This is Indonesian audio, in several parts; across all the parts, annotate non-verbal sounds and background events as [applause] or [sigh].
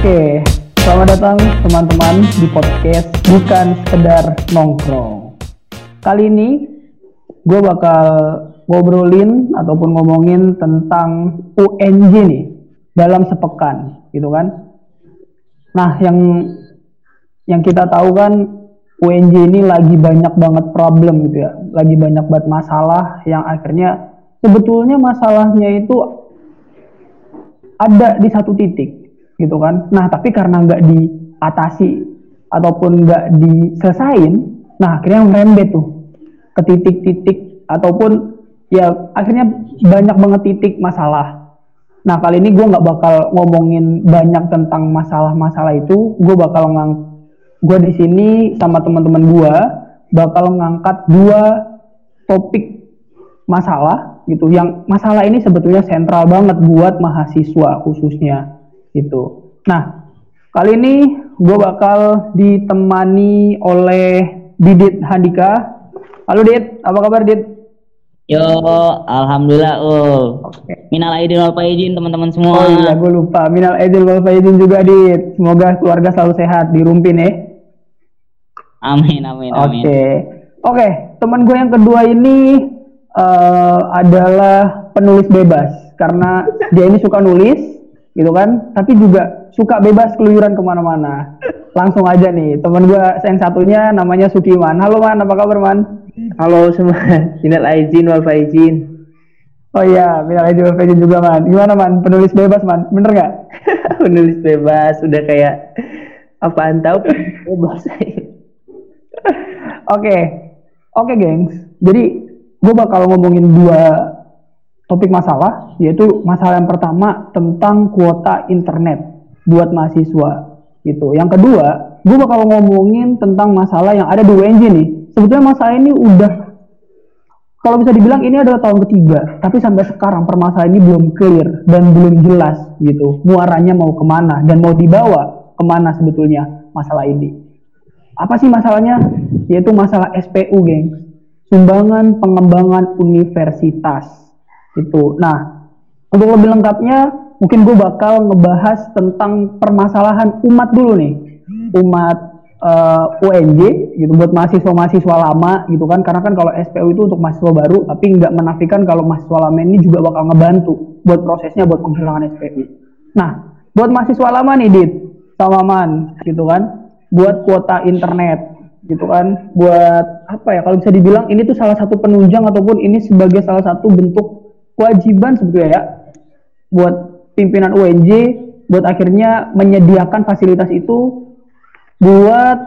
Oke, selamat datang teman-teman di podcast bukan sekedar nongkrong. Kali ini gue bakal ngobrolin ataupun ngomongin tentang UNJ nih dalam sepekan, gitu kan? Nah, yang yang kita tahu kan UNJ ini lagi banyak banget problem gitu ya, lagi banyak banget masalah yang akhirnya sebetulnya masalahnya itu ada di satu titik gitu kan. Nah tapi karena nggak diatasi ataupun nggak diselesain, nah akhirnya merembet tuh ke titik-titik ataupun ya akhirnya banyak banget titik masalah. Nah kali ini gue nggak bakal ngomongin banyak tentang masalah-masalah itu, gue bakal ngang gue di sini sama teman-teman gue bakal ngangkat dua topik masalah gitu yang masalah ini sebetulnya sentral banget buat mahasiswa khususnya gitu. Nah, kali ini gue bakal ditemani oleh Didit Handika. Halo Dit, apa kabar Dit? Yo, alhamdulillah ul. Okay. Minal aidin wal faizin teman-teman semua. Oh iya, gue lupa. Minal aidin wal faizin juga Dit. Semoga keluarga selalu sehat di Rumpin ya. Amin, amin, amin. Oke. Okay. Oke, okay, teman gue yang kedua ini uh, adalah penulis bebas karena dia ini suka nulis gitu kan? Tapi juga suka bebas keluyuran ke mana-mana. Langsung aja nih teman gue yang satunya namanya Sukiman halo man. Apa kabar man? Halo semua. Minal aizin wal faizin. Oh iya minal aizin wal faizin juga man. Gimana man? Penulis bebas man? Bener nggak? [laughs] Penulis bebas. Udah kayak apaan tahu? Bebas. Oke. Oke gengs. Jadi gue bakal ngomongin dua topik masalah, yaitu masalah yang pertama tentang kuota internet buat mahasiswa gitu. Yang kedua, gue bakal ngomongin tentang masalah yang ada di UNJ nih. Sebetulnya masalah ini udah kalau bisa dibilang ini adalah tahun ketiga, tapi sampai sekarang permasalahan ini belum clear dan belum jelas gitu. Muaranya mau ke mana dan mau dibawa ke mana sebetulnya masalah ini. Apa sih masalahnya? Yaitu masalah SPU, geng. Sumbangan pengembangan universitas itu. Nah, untuk lebih lengkapnya mungkin gue bakal ngebahas tentang permasalahan umat dulu nih. Umat uh, eh, UNJ gitu buat mahasiswa-mahasiswa lama gitu kan karena kan kalau SPU itu untuk mahasiswa baru tapi nggak menafikan kalau mahasiswa lama ini juga bakal ngebantu buat prosesnya buat penghilangan SPU. Nah, buat mahasiswa lama nih Dit sama gitu kan buat kuota internet gitu kan buat apa ya kalau bisa dibilang ini tuh salah satu penunjang ataupun ini sebagai salah satu bentuk kewajiban sebetulnya ya buat pimpinan UNJ buat akhirnya menyediakan fasilitas itu buat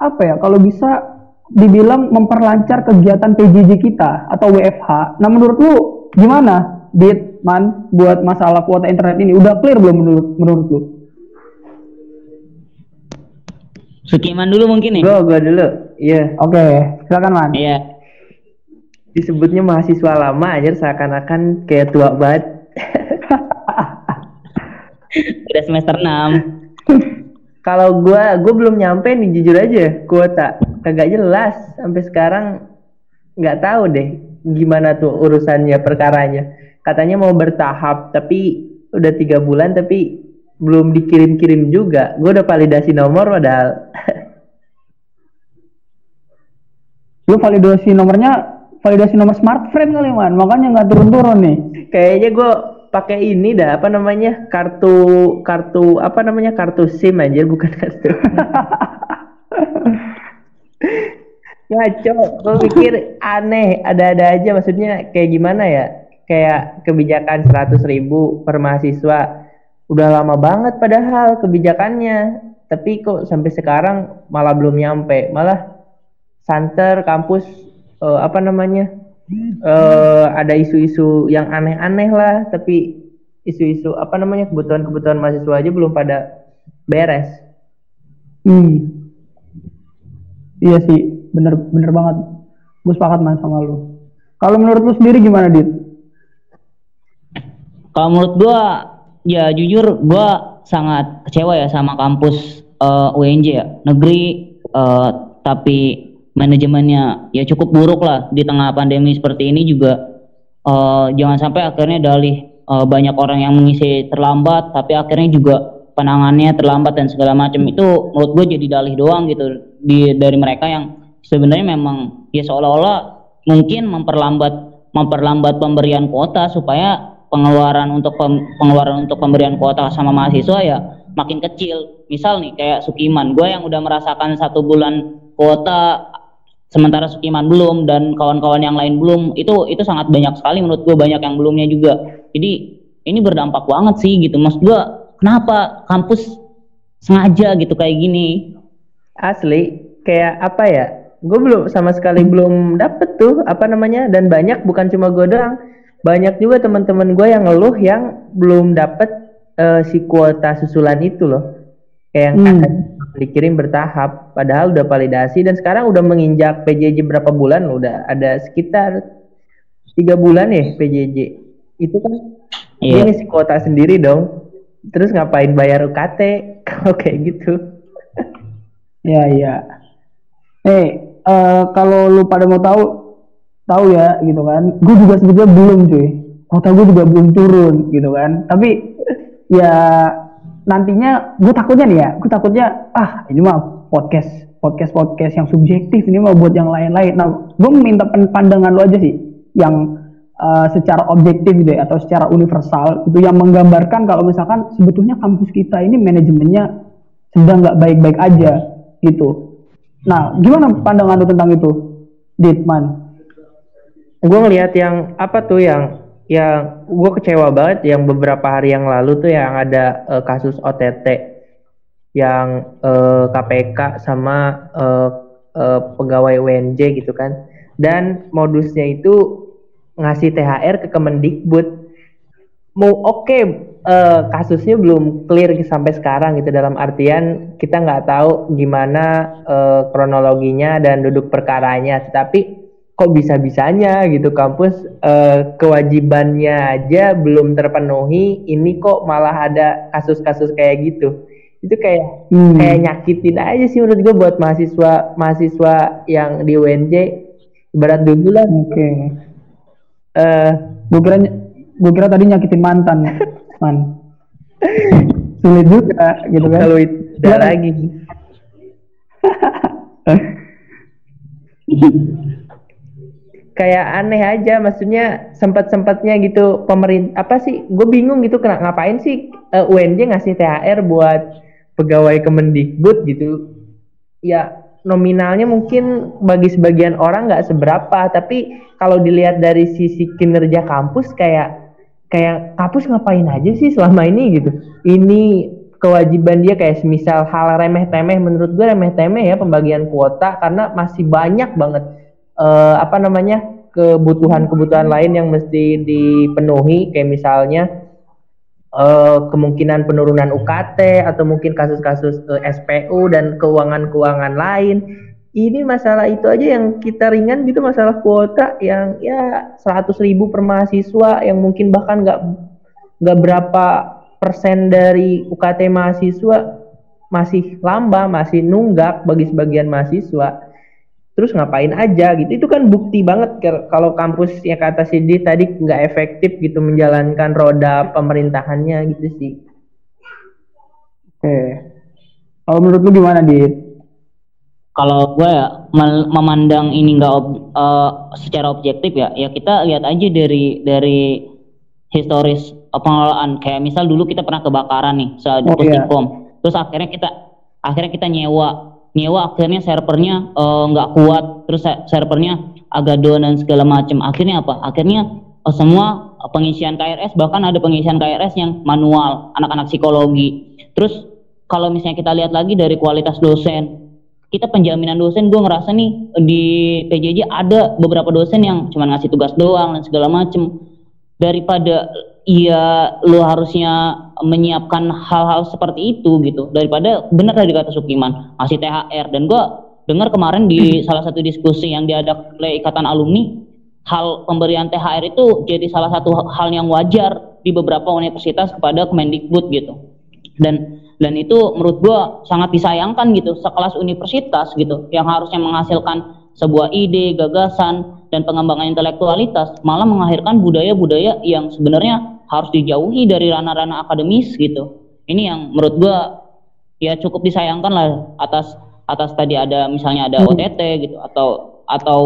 apa ya kalau bisa dibilang memperlancar kegiatan PJJ kita atau WFH. Nah menurut lu gimana, Dit, Man, buat masalah kuota internet ini udah clear belum menurut menurut lu? Sukiman dulu mungkin nih. Gue, gue dulu. Iya. Yeah. Oke, okay. silakan Man. Iya. Yeah disebutnya mahasiswa lama aja seakan-akan kayak tua banget. Udah semester 6. [laughs] Kalau gua gua belum nyampe nih jujur aja kuota. Kagak jelas sampai sekarang nggak tahu deh gimana tuh urusannya perkaranya. Katanya mau bertahap tapi udah tiga bulan tapi belum dikirim-kirim juga. Gue udah validasi nomor padahal. [laughs] Lu validasi nomornya validasi nomor smartphone kali man makanya nggak turun-turun nih. Kayaknya gue pakai ini dah apa namanya kartu kartu apa namanya kartu sim aja bukan kartu. [laughs] Ngaco gue pikir aneh ada-ada aja maksudnya kayak gimana ya? Kayak kebijakan seratus ribu per mahasiswa. Udah lama banget padahal kebijakannya tapi kok sampai sekarang malah belum nyampe. Malah santer kampus uh, apa namanya uh, ada isu-isu yang aneh-aneh lah tapi isu-isu apa namanya kebutuhan-kebutuhan mahasiswa aja belum pada beres. Hmm. Iya sih, bener bener banget. Gue sepakat man sama lu. Kalau menurut lu sendiri gimana, Dit? Kalau menurut gua ya jujur gua sangat kecewa ya sama kampus uh, eh, UNJ ya. Negeri uh, tapi manajemennya ya cukup buruk lah di tengah pandemi seperti ini juga uh, jangan sampai akhirnya dalih uh, banyak orang yang mengisi terlambat tapi akhirnya juga penangannya terlambat dan segala macam. Itu menurut gue jadi dalih doang gitu di dari mereka yang sebenarnya memang ya seolah-olah mungkin memperlambat memperlambat pemberian kuota supaya pengeluaran untuk pem, pengeluaran untuk pemberian kuota sama mahasiswa ya makin kecil. Misal nih kayak Sukiman gue yang udah merasakan satu bulan kuota sementara Sukiman belum dan kawan-kawan yang lain belum itu itu sangat banyak sekali menurut gue banyak yang belumnya juga. Jadi ini berdampak banget sih gitu. Mas gue kenapa kampus sengaja gitu kayak gini? Asli kayak apa ya? Gue belum sama sekali belum dapet tuh apa namanya? Dan banyak bukan cuma gue doang. Banyak juga teman-teman gue yang ngeluh yang belum dapet uh, si kuota susulan itu loh. Kayak yang hmm. Dikirim bertahap padahal udah validasi dan sekarang udah menginjak PJJ berapa bulan? Udah ada sekitar tiga bulan ya PJJ itu kan yeah. dia ngisi kuota sendiri dong. Terus ngapain bayar UKT [laughs] kalau kayak gitu. Ya ya eh uh, kalau lu pada mau tahu tahu ya gitu kan. Gue juga sebetulnya belum cuy. Kota gue juga belum turun gitu kan. Tapi ya nantinya gue takutnya nih ya gue takutnya ah ini mah podcast podcast podcast yang subjektif ini mah buat yang lain-lain nah gue meminta pandangan lo aja sih yang uh, secara objektif gitu ya atau secara universal itu yang menggambarkan kalau misalkan sebetulnya kampus kita ini manajemennya sedang nggak baik-baik aja gitu Nah, gimana pandangan lu tentang itu, Ditman? Gue ngelihat yang apa tuh yang yang gue kecewa banget yang beberapa hari yang lalu tuh yang ada uh, kasus OTT yang uh, eh, KPK sama uh, uh, pegawai UNJ gitu kan. Dan modusnya itu ngasih THR ke Kemendikbud. Mau oke okay, uh, kasusnya belum clear sampai sekarang gitu. Dalam artian kita nggak tahu gimana uh, kronologinya dan duduk perkaranya. Tetapi kok bisa-bisanya gitu kampus uh, kewajibannya aja belum terpenuhi ini kok malah ada kasus-kasus kayak gitu. Itu kayak hmm. kayak nyakitin aja sih menurut gue buat mahasiswa mahasiswa yang di UNJ berat dulu lah. Oke. Okay. uh, gue kira gue kira tadi nyakitin mantan man. Sulit juga gitu kan. Kalau itu lagi [laughs] kayak aneh aja maksudnya sempat sempatnya gitu pemerintah apa sih gue bingung gitu kena ngapain sih uh, eh, UNJ ngasih THR buat pegawai Kemendikbud gitu. Ya nominalnya mungkin bagi sebagian orang nggak seberapa tapi kalau dilihat dari sisi kinerja kampus kayak kayak kampus ngapain aja sih selama ini gitu. Ini kewajiban dia kayak semisal hal remeh temeh menurut gue remeh temeh ya pembagian kuota karena masih banyak banget uh, apa namanya kebutuhan-kebutuhan lain yang mesti dipenuhi. Kayak misalnya uh, kemungkinan penurunan UKT atau mungkin kasus-kasus uh, eh, SPU dan keuangan-keuangan lain. Ini masalah itu aja yang kita ringan gitu masalah kuota yang ya 100 ribu per mahasiswa yang mungkin bahkan nggak nggak berapa persen dari UKT mahasiswa masih lamba masih nunggak bagi sebagian mahasiswa terus ngapain aja gitu. Itu kan bukti banget kalau kampus yang kata Sidi tadi nggak efektif gitu menjalankan roda pemerintahannya gitu sih. Oke. Kalau menurut lu gimana dit? Kalau gue ya memandang ini nggak ob, uh, secara objektif ya ya kita lihat aja dari dari historis pengelolaan. Kayak misal dulu kita pernah kebakaran nih saat oh, iya. terus akhirnya kita akhirnya kita nyewa nyewa akhirnya servernya eh, nggak uh, kuat. Terus servernya agak down dan segala macam akhirnya apa? Akhirnya uh, semua pengisian KRS bahkan ada pengisian KRS yang manual anak-anak psikologi. Terus kalau misalnya kita lihat lagi dari kualitas dosen kita penjaminan dosen gue ngerasa nih di PJJ ada beberapa dosen yang cuma ngasih tugas doang dan segala macem. Daripada iya lo harusnya menyiapkan hal-hal seperti itu gitu. Daripada benar tadi kata Sukiman ngasih THR dan gue dengar kemarin di hmm. salah satu diskusi yang diadakan oleh ikatan alumni hal pemberian THR itu jadi salah satu hal yang wajar di beberapa universitas kepada Kemendikbud gitu. Dan dan itu menurut gue sangat disayangkan gitu sekelas universitas gitu yang harusnya menghasilkan sebuah ide, gagasan dan pengembangan intelektualitas malah mengakhirkan budaya-budaya yang sebenarnya harus dijauhi dari ranah-ranah akademis gitu Ini yang menurut gua ya cukup disayangkan lah atas atas tadi ada misalnya ada Hmm. OTT gitu atau atau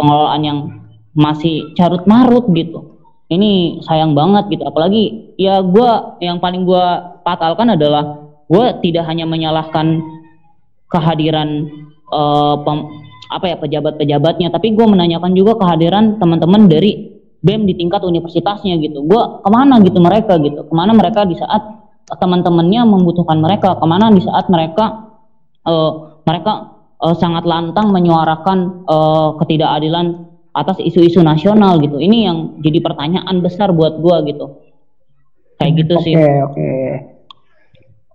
pengelolaan yang masih carut marut gitu. Ini sayang banget gitu. Apalagi ya gua yang paling gua patalkan adalah gua tidak hanya menyalahkan kehadiran eh, pem- apa ya pejabat-pejabatnya, tapi gue menanyakan juga kehadiran teman-teman dari BEM di tingkat universitasnya gitu. Gue ke mana gitu mereka gitu, ke mana mereka di saat teman-temannya membutuhkan mereka, ke mana di saat mereka eh, mereka eh, sangat lantang menyuarakan eh, ketidakadilan atas isu-isu nasional gitu. Ini yang jadi pertanyaan besar buat gue gitu. Kayak gitu Oke, sih. oke.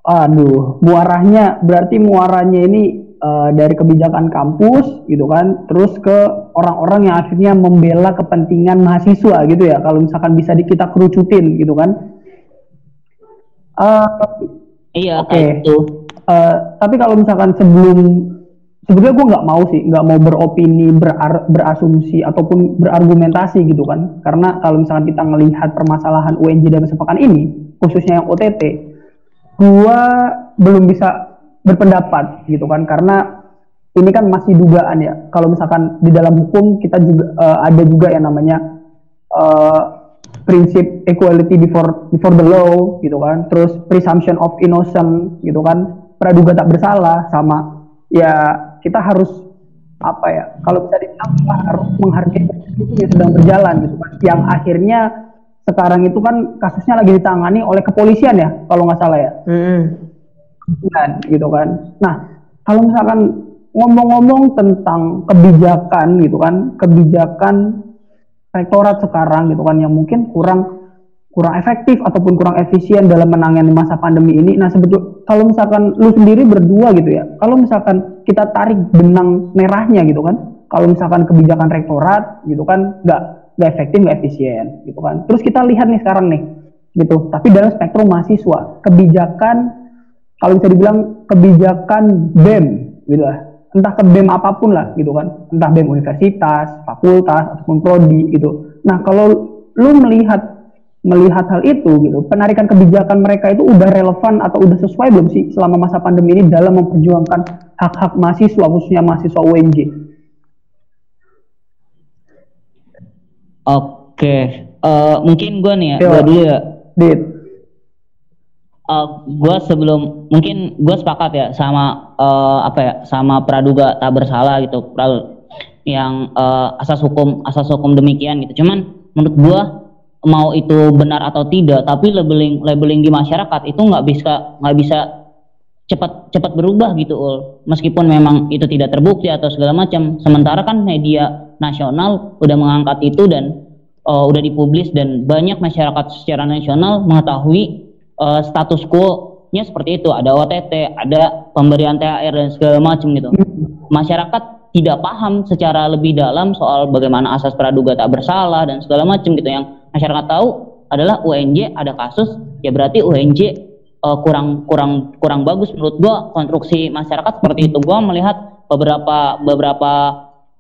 Aduh, muaranya berarti muaranya ini eh, dari kebijakan kampus gitu kan, terus ke orang-orang yang akhirnya membela kepentingan mahasiswa gitu ya. Kalau misalkan bisa di, kita kerucutin gitu kan. Eh, Iya, Oke. kayak gitu. eh, tapi kalau misalkan sebelum sebetulnya gue nggak mau sih, nggak mau beropini, berar- berasumsi ataupun berargumentasi gitu kan. Karena kalau misalkan kita melihat permasalahan UNJ dan sepekan ini, khususnya yang OTT, gua belum bisa berpendapat gitu kan. Karena ini kan masih dugaan ya. Kalau misalkan di dalam hukum kita juga eh, ada juga yang namanya eh, prinsip equality before before the law gitu kan. Terus presumption of innocent gitu kan. Praduga tak bersalah sama ya kita harus apa ya kalau bisa dibilang harus menghargai proses yang sedang berjalan gitu kan. Yang akhirnya sekarang itu kan kasusnya lagi ditangani oleh kepolisian ya kalau nggak salah ya. Mm-mm. Kan gitu kan. Nah, kalau misalkan ngomong-ngomong tentang kebijakan gitu kan, kebijakan rektorat sekarang gitu kan yang mungkin kurang kurang efektif ataupun kurang efisien dalam menangani masa pandemi ini. Nah, sebetul kalau misalkan lu sendiri berdua gitu ya, kalau misalkan kita tarik benang merahnya gitu kan, kalau misalkan kebijakan rektorat gitu kan nggak nggak efektif nggak efisien gitu kan. Terus kita lihat nih sekarang nih gitu. Tapi dalam spektrum mahasiswa, kebijakan kalau bisa dibilang kebijakan BEM gitu lah. Entah ke BEM apa pun lah gitu kan. Entah BEM universitas fakultas ataupun prodi gitu. Nah kalau lu melihat melihat hal itu gitu penarikan kebijakan mereka itu udah relevan atau udah sesuai belum sih selama masa pandemi ini dalam memperjuangkan hak-hak mahasiswa khususnya mahasiswa UNJ Oke, Eh, mungkin gue nih ya, gue dulu ya. Dit Eh, gue sebelum mungkin gue sepakat ya sama eh, apa ya sama praduga tak bersalah gitu pra- yang eh, asas hukum asas hukum demikian gitu. Cuman menurut gue mau itu benar atau tidak tapi labeling labeling di masyarakat itu nggak bisa nggak bisa cepat cepat berubah gitu ul. Meskipun memang itu tidak terbukti atau segala macam sementara kan media nasional udah mengangkat itu dan uh, udah dipublis dan banyak masyarakat secara nasional mengetahui uh, status quo-nya seperti itu. Ada OTT ada pemberian THR dan segala macam gitu. Masyarakat tidak paham secara lebih dalam soal bagaimana asas praduga tak bersalah dan segala macam gitu. Yang masyarakat tahu adalah UNJ ada kasus ya berarti UNJ eh, kurang kurang kurang bagus menurut gua konstruksi masyarakat seperti itu. Gua melihat beberapa beberapa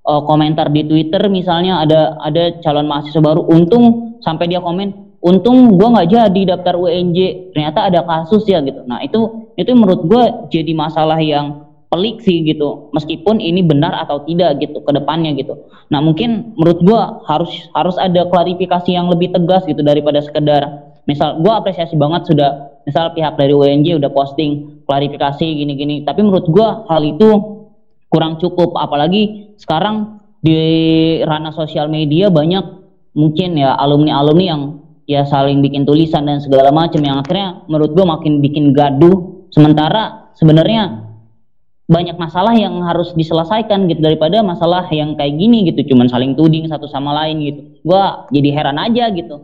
eh, komentar di Twitter misalnya ada ada calon mahasiswa baru untung sampai dia komen untung gua nggak jadi daftar UNJ ternyata ada kasus ya gitu. Nah itu itu menurut gua jadi masalah yang pelik sih gitu. Meskipun ini benar atau tidak gitu ke depannya gitu. Nah mungkin menurut gua harus harus ada klarifikasi yang lebih tegas gitu daripada sekedar misal gua apresiasi banget sudah misal pihak dari UNJ udah posting klarifikasi gini-gini. Tapi menurut gua hal itu kurang cukup. Apalagi sekarang di ranah sosial media banyak mungkin ya alumni-alumni yang ya saling bikin tulisan dan segala macam yang akhirnya menurut gua makin bikin gaduh. Sementara sebenarnya banyak masalah yang harus diselesaikan gitu daripada masalah yang kayak gini gitu. Cuman saling tuding satu sama lain gitu. Gua jadi heran aja gitu.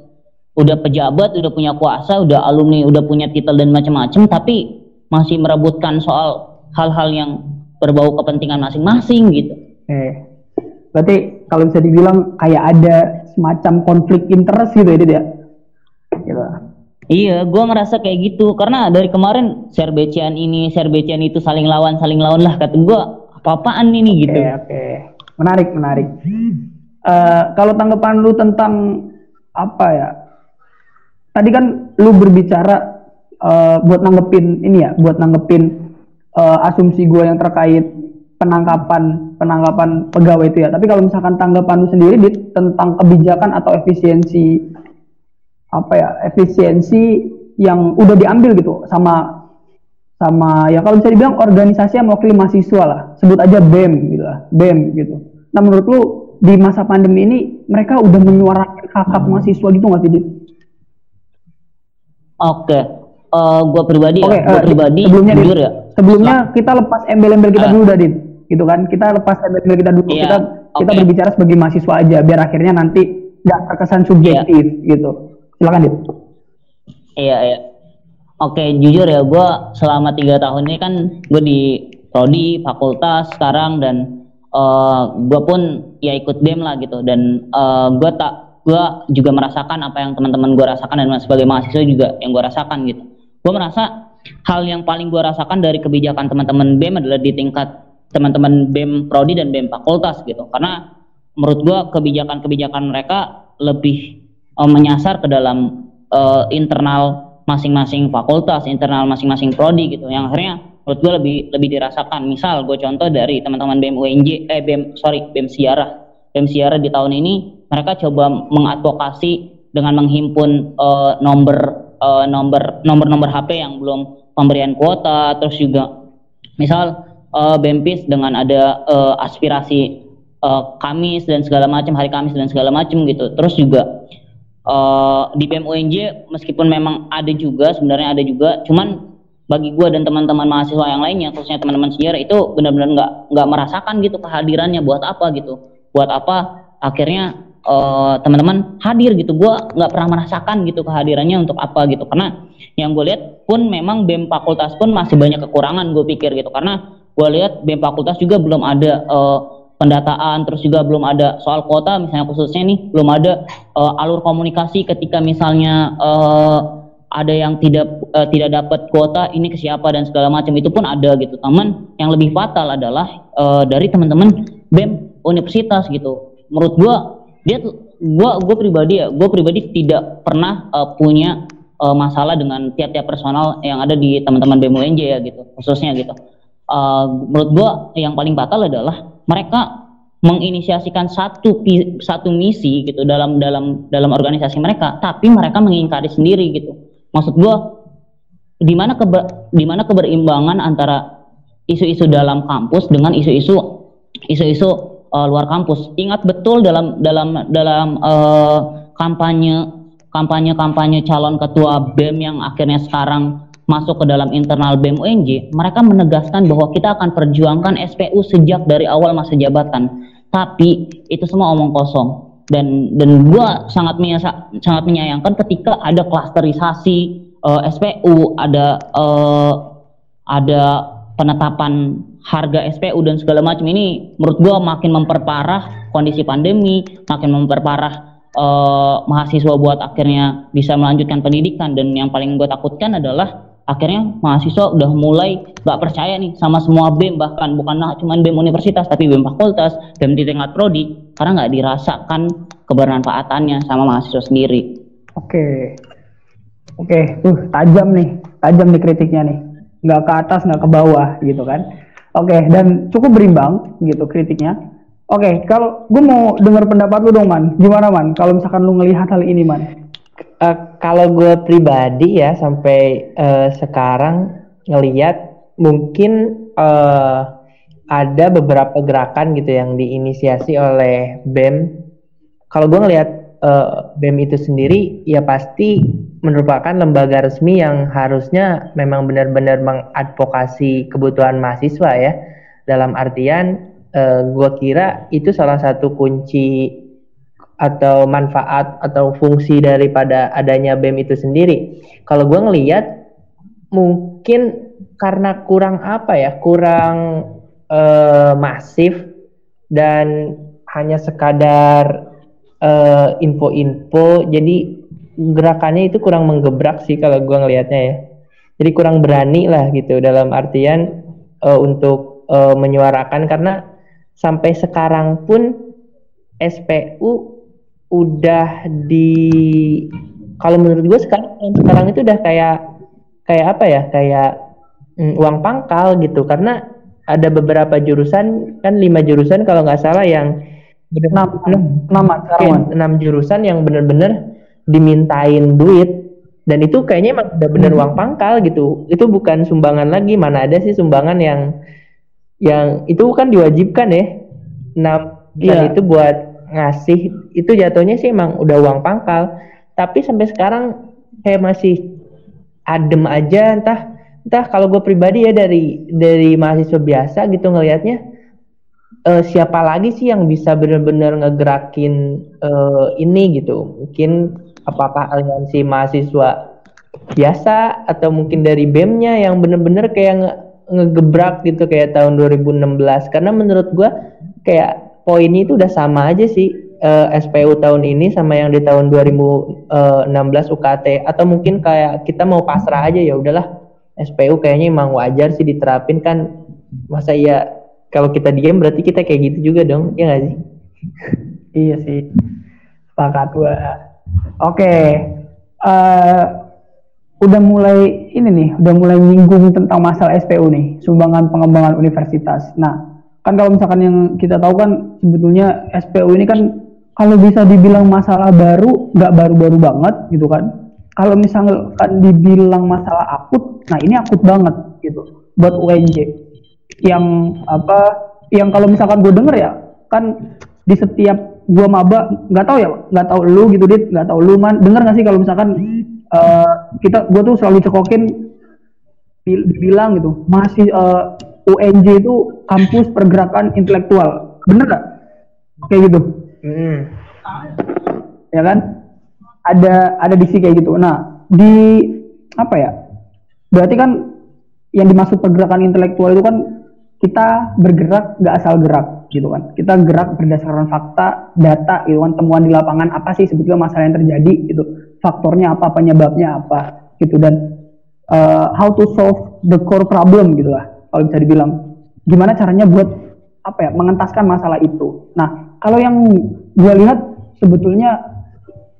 Udah pejabat udah punya kuasa udah alumni udah punya titel dan macam-macam tapi masih merebutkan soal hal-hal yang berbau kepentingan masing-masing gitu. Eh berarti kalau bisa dibilang kayak ada semacam konflik interest gitu ya Dit ya Iya, gua ngerasa kayak gitu karena dari kemarin share becian ini, share becian itu saling lawan, saling lawan lah kata gua apa-apaan ini gitu. Oke, oke. Menarik, menarik. Eh, kalau tanggapan lu tentang apa ya? Tadi kan lu berbicara uh, buat nanggepin ini ya, buat nanggepin uh, asumsi gue yang terkait penangkapan penangkapan pegawai itu ya. Tapi kalau misalkan tanggapan lu sendiri di, tentang kebijakan atau efisiensi apa ya efisiensi yang udah diambil gitu sama sama ya kalau bisa dibilang organisasi yang mewakili mahasiswa lah sebut aja BEM gitu lah BEM gitu nah menurut lu di masa pandemi ini mereka udah menyuarakan hak hak mahasiswa gitu nggak sih Dit? Oke, uh, gua pribadi okay, ya, gua uh, pribadi sebelumnya jujur ya. Sebelumnya kita lepas embel-embel kita uh, dulu Dadin, gitu kan? Kita lepas embel-embel kita dulu. Iya, kita okay. kita berbicara sebagai mahasiswa aja, biar akhirnya nanti nggak terkesan subjektif iya. gitu. Silakan Dit. Iya iya. Oke, jujur ya, gue selama tiga tahun ini kan gue di prodi, fakultas sekarang dan uh, eh, gue pun ya ikut bem lah gitu dan uh, gue tak gue juga merasakan apa yang teman-teman gue rasakan dan sebagai mahasiswa juga yang gue rasakan gitu gue merasa hal yang paling gue rasakan dari kebijakan teman-teman BEM adalah di tingkat teman-teman BEM prodi dan BEM fakultas gitu karena menurut gue kebijakan-kebijakan mereka lebih uh, menyasar ke dalam uh, internal masing-masing fakultas internal masing-masing prodi gitu yang akhirnya menurut gue lebih lebih dirasakan. Misal gue contoh dari teman-teman BEM UNJ eh BEM sorry BEM Siara BEM Siara di tahun ini mereka coba mengadvokasi dengan menghimpun uh, nomor uh, nomor nomor-nomor HP yang belum pemberian kuota terus juga misal uh, BEMPIS dengan ada uh, aspirasi uh, Kamis dan segala macam hari Kamis dan segala macam gitu. Terus juga uh, di BEM UNJ meskipun memang ada juga sebenarnya ada juga cuman bagi gue dan teman-teman mahasiswa yang lainnya khususnya teman-teman sejarah itu benar-benar nggak nggak merasakan gitu kehadirannya buat apa gitu. Buat apa akhirnya uh, teman-teman hadir gitu. Gue nggak pernah merasakan gitu kehadirannya untuk apa gitu. Karena yang gue lihat pun memang bem fakultas pun masih banyak kekurangan gue pikir gitu. Karena gue lihat bem fakultas juga belum ada uh, pendataan terus juga belum ada soal kuota misalnya khususnya nih belum ada uh, alur komunikasi ketika misalnya uh, ada yang tidak uh, tidak dapat kuota ini ke siapa dan segala macam itu pun ada gitu. Teman yang lebih fatal adalah uh, dari teman-teman bem universitas gitu. Menurut gue dia gua gue pribadi ya gue pribadi tidak pernah uh, punya uh, masalah dengan tiap-tiap personal yang ada di teman-teman BMUNJ ya gitu khususnya gitu. Uh, menurut gue yang paling fatal adalah mereka menginisiasikan satu satu misi gitu dalam dalam dalam organisasi mereka tapi mereka mengingkari sendiri gitu maksud gue di mana keber, di mana keberimbangan antara isu-isu dalam kampus dengan isu-isu isu-isu uh, luar kampus. Ingat betul dalam dalam dalam uh, kampanye kampanye kampanye calon ketua BEM yang akhirnya sekarang masuk ke dalam internal BEM mereka menegaskan bahwa kita akan perjuangkan SPU sejak dari awal masa jabatan. Tapi itu semua omong kosong. Dan dan gua sangat menyasa, sangat menyayangkan ketika ada klasterisasi uh, SPU, ada uh, ada penetapan harga SPU dan segala macam. Ini menurut gua makin memperparah kondisi pandemi, makin memperparah uh, mahasiswa buat akhirnya bisa melanjutkan pendidikan. Dan yang paling gue takutkan adalah akhirnya mahasiswa udah mulai gak percaya nih sama semua BEM bahkan bukan cuma BEM universitas tapi BEM fakultas, BEM di tingkat prodi karena nggak dirasakan kebermanfaatannya sama mahasiswa sendiri. Oke, oke, tuh tajam nih, tajam nih kritiknya nih. Nggak ke atas nggak ke bawah gitu kan. Oke dan cukup berimbang gitu kritiknya. Oke kalau gue mau dengar pendapat lu dong man. Gimana man? Kalau misalkan lu ngelihat hal ini man uh, kalau gue pribadi ya sampai uh, sekarang ngelihat mungkin uh, ada beberapa gerakan gitu yang diinisiasi oleh BEM kalau gue ngelihat uh, BEM itu sendiri ya pasti merupakan lembaga resmi yang harusnya memang benar-benar mengadvokasi kebutuhan mahasiswa ya. Dalam artian eh, gue kira itu salah satu kunci atau manfaat atau fungsi daripada adanya BEM itu sendiri. Kalau gue ngelihat mungkin karena kurang apa ya, kurang eh, masif dan hanya sekadar eh, info-info, jadi gerakannya itu kurang menggebrak sih kalau gue ngelihatnya ya. Jadi kurang berani lah gitu dalam artian uh, untuk uh, menyuarakan karena sampai sekarang pun SPU udah di kalau menurut gue sekarang sekarang itu udah kayak kayak apa ya kayak mm, uang pangkal gitu. Karena ada beberapa jurusan kan lima jurusan kalau nggak salah yang Enam, enam, enam, enam jurusan yang bener-bener dimintain duit. Dan itu kayaknya emang bener-bener Hmm. uang pangkal gitu. Itu bukan sumbangan lagi mana ada sih sumbangan yang yang itu kan diwajibkan ya. Enam dan Iya. itu buat ngasih itu jatuhnya sih emang udah uang pangkal. Tapi sampai sekarang kayak masih adem aja entah entah kalau gue pribadi ya dari dari mahasiswa biasa gitu ngelihatnya eh, siapa lagi sih yang bisa benar-benar ngegerakin eh, ini gitu? Mungkin apakah aliansi mahasiswa biasa atau mungkin dari BEM-nya yang benar-benar kayak nge- ngegebrak gitu kayak tahun 2016 karena menurut gua kayak poinnya itu udah sama aja sih eh, SPU tahun ini sama yang di tahun 2016 UKT atau mungkin kayak kita mau pasrah aja ya udahlah SPU kayaknya emang wajar sih diterapin kan masa iya kalau kita diem berarti kita kayak gitu juga dong ya nggak sih [laughs] Iya sih. Sepakat gua. Oke. eh udah mulai ini nih, udah mulai nyinggung tentang masalah SPU nih, sumbangan pengembangan universitas. Nah, kan kalau misalkan yang kita tahu kan sebetulnya SPU ini kan kalau bisa dibilang masalah baru, nggak baru-baru banget gitu kan. Kalau misalkan dibilang masalah akut, nah ini akut banget gitu buat UNJ yang apa yang kalau misalkan gue denger ya kan di setiap gua maba nggak tahu ya nggak tahu lu gitu dit nggak tahu lu man denger nggak sih kalau misalkan eh, kita gue tuh selalu cekokin bil- bilang gitu masih eh, UNJ itu kampus pergerakan intelektual. Bener nggak? Kayak gitu. Hmm. ya kan? Ada ada diksi kayak gitu. Nah di apa ya? Berarti kan yang dimaksud pergerakan intelektual itu kan kita bergerak nggak asal gerak gitu kan. Kita gerak berdasarkan fakta data gitu kan temuan di lapangan apa sih sebetulnya masalah yang terjadi gitu. Faktornya apa penyebabnya apa gitu. Dan uh, how to solve the core problem gitu lah kalau bisa dibilang. Gimana caranya buat apa ya mengentaskan masalah itu. Nah kalau yang gue lihat sebetulnya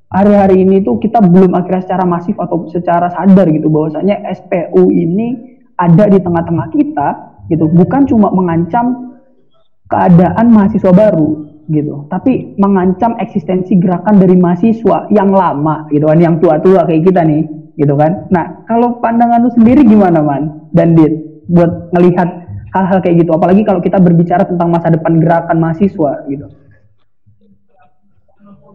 hari-hari ini tuh kita belum akhirnya secara masif atau secara sadar gitu bahwasanya SPU ini ada di tengah-tengah kita gitu. Bukan cuma mengancam keadaan mahasiswa baru gitu tapi mengancam eksistensi gerakan dari mahasiswa yang lama gitu kan yang tua-tua kayak kita nih gitu kan. Nah kalau pandangan lu sendiri gimana man dan dit buat ngelihat hal-hal kayak gitu. Apalagi kalau kita berbicara tentang masa depan gerakan mahasiswa gitu.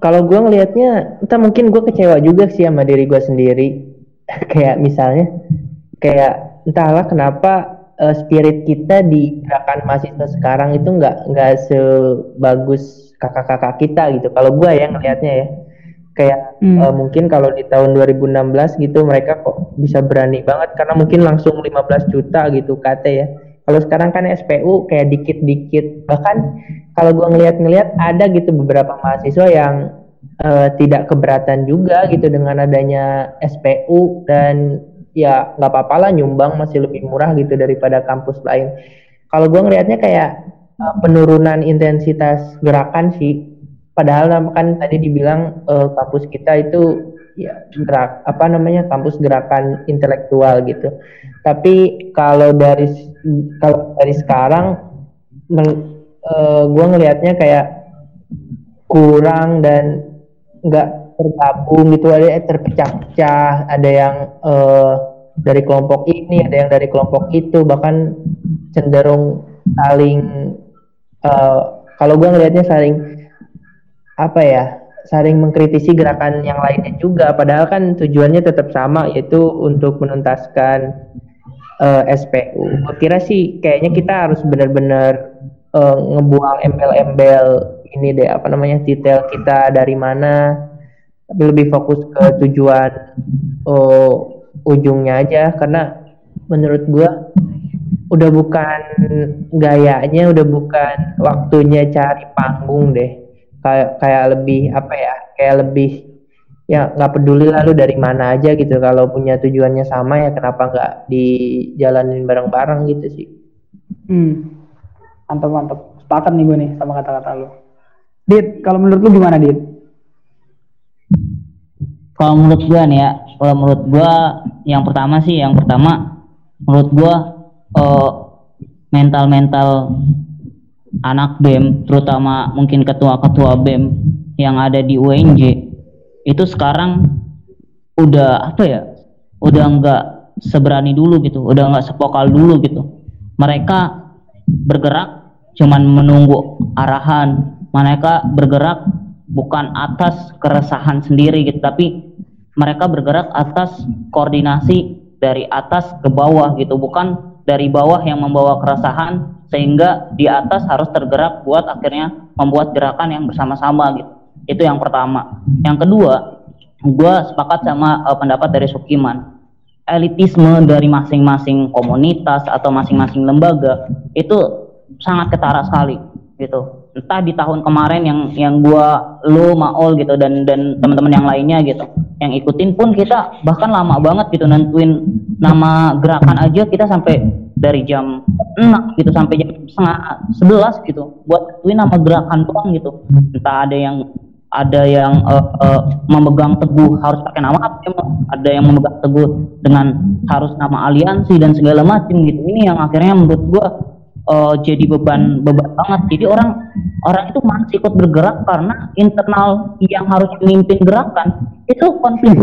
Kalau gue ngelihatnya entah mungkin gue kecewa juga sih sama diri gue sendiri. [laughs] Kayak misalnya kayak entahlah kenapa eh, spirit kita di gerakan mahasiswa sekarang itu nggak nggak sebagus kakak-kakak kita gitu. Kalau gue ya ngelihatnya ya kayak Hmm. eh, mungkin kalau di tahun 2016 gitu mereka kok bisa berani banget karena mungkin langsung 15 juta gitu kata ya. Kalau sekarang kan SPU kayak dikit-dikit. Bahkan kalau gua ngelihat-ngelihat ada gitu beberapa mahasiswa yang eh, tidak keberatan juga gitu dengan adanya SPU dan ya nggak apa-apa lah nyumbang masih lebih murah gitu daripada kampus lain. Kalau gua ngelihatnya kayak eh, penurunan intensitas gerakan sih padahal kan tadi dibilang eh, kampus kita itu ya gerak apa namanya kampus gerakan intelektual gitu. Tapi kalau dari kalau dari sekarang gue ngelihatnya kayak kurang dan nggak tergabung gitu ada yang terpecah-pecah ada yang eh, dari kelompok ini ada yang dari kelompok itu bahkan cenderung saling eh, kalau gue ngelihatnya saling apa ya saling mengkritisi gerakan yang lainnya juga. Padahal kan tujuannya tetap sama yaitu untuk menuntaskan eh, SPU. Gue kira sih kayaknya kita harus benar-benar eh, ngebuang embel-embel ini deh apa namanya detail kita dari mana tapi lebih fokus ke tujuan oh, ujungnya aja. Karena menurut gua udah bukan gayanya udah bukan waktunya cari panggung deh kayak kayak lebih apa ya kayak lebih ya nggak peduli lah lu dari mana aja gitu kalau punya tujuannya sama ya kenapa nggak dijalanin bareng-bareng gitu sih Hmm. Mantap mantap. Sepakat nih gue nih sama kata-kata lu. Dit, kalau menurut lu gimana, Dit? Kalau menurut gua nih ya, kalau menurut gua yang pertama sih yang pertama menurut gua eh, mental-mental anak BEM terutama mungkin ketua-ketua BEM yang ada di UNJ itu sekarang udah apa ya udah nggak seberani dulu gitu udah nggak sepokal dulu gitu. Mereka bergerak cuman menunggu arahan. Mereka bergerak bukan atas keresahan sendiri gitu tapi mereka bergerak atas koordinasi dari atas ke bawah gitu bukan dari bawah yang membawa keresahan sehingga di atas harus tergerak buat akhirnya membuat gerakan yang bersama-sama gitu. Itu yang pertama. Yang kedua gue sepakat sama uh, pendapat dari Sukiman. Elitisme dari masing-masing komunitas atau masing-masing lembaga itu sangat ketara sekali gitu. Entah di tahun kemarin yang yang gua lo maol gitu dan dan teman-teman yang lainnya gitu yang ikutin pun kita bahkan lama banget gitu nentuin nama gerakan aja kita sampai dari jam 6 gitu sampai jam setengah sebelas gitu buat nentuin nama gerakan doang gitu. Entah ada yang ada yang uh, uh, memegang teguh harus pakai nama apa ada yang memegang teguh dengan harus nama aliansi dan segala macam gitu. Ini yang akhirnya menurut gua uh, jadi beban beban banget. Jadi orang orang itu masih ikut bergerak karena internal yang harus memimpin gerakan itu konflik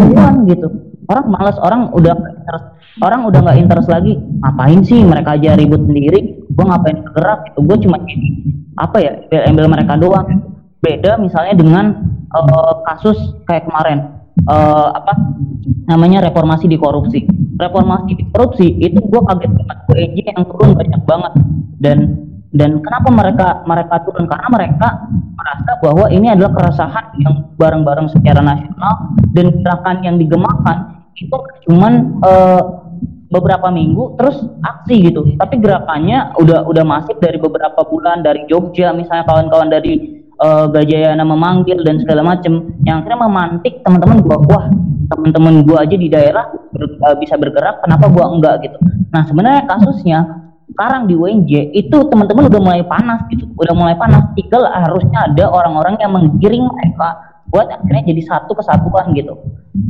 gitu orang malas orang udah interest, orang udah nggak interest lagi. Ngapain sih mereka aja ribut sendiri? Gua ngapain bergerak gitu? Gua cuma apa ya? Ambil mereka doang. Beda misalnya dengan uh, kasus kayak kemarin. Uh, apa namanya reformasi di korupsi. Reformasi di korupsi itu gue kaget banget. EJ yang turun banyak banget. Dan dan kenapa mereka mereka turun? Karena mereka merasa bahwa ini adalah keresahan yang bareng-bareng secara nasional dan gerakan yang digemakan itu cuman uh, beberapa minggu terus aksi gitu. Tapi gerakannya udah udah masif dari beberapa bulan dari Jogja misalnya kawan-kawan dari uh, Gajayana memanggil dan segala macam yang akhirnya memantik teman-teman gua wah teman-teman gua aja di daerah ber, uh, bisa bergerak kenapa gua enggak? Gitu. Nah sebenarnya kasusnya sekarang di WNJ itu teman-teman udah mulai panas gitu udah mulai panas. Tinggal harusnya ada orang-orang yang menggiring mereka buat akhirnya jadi satu kesatuan gitu.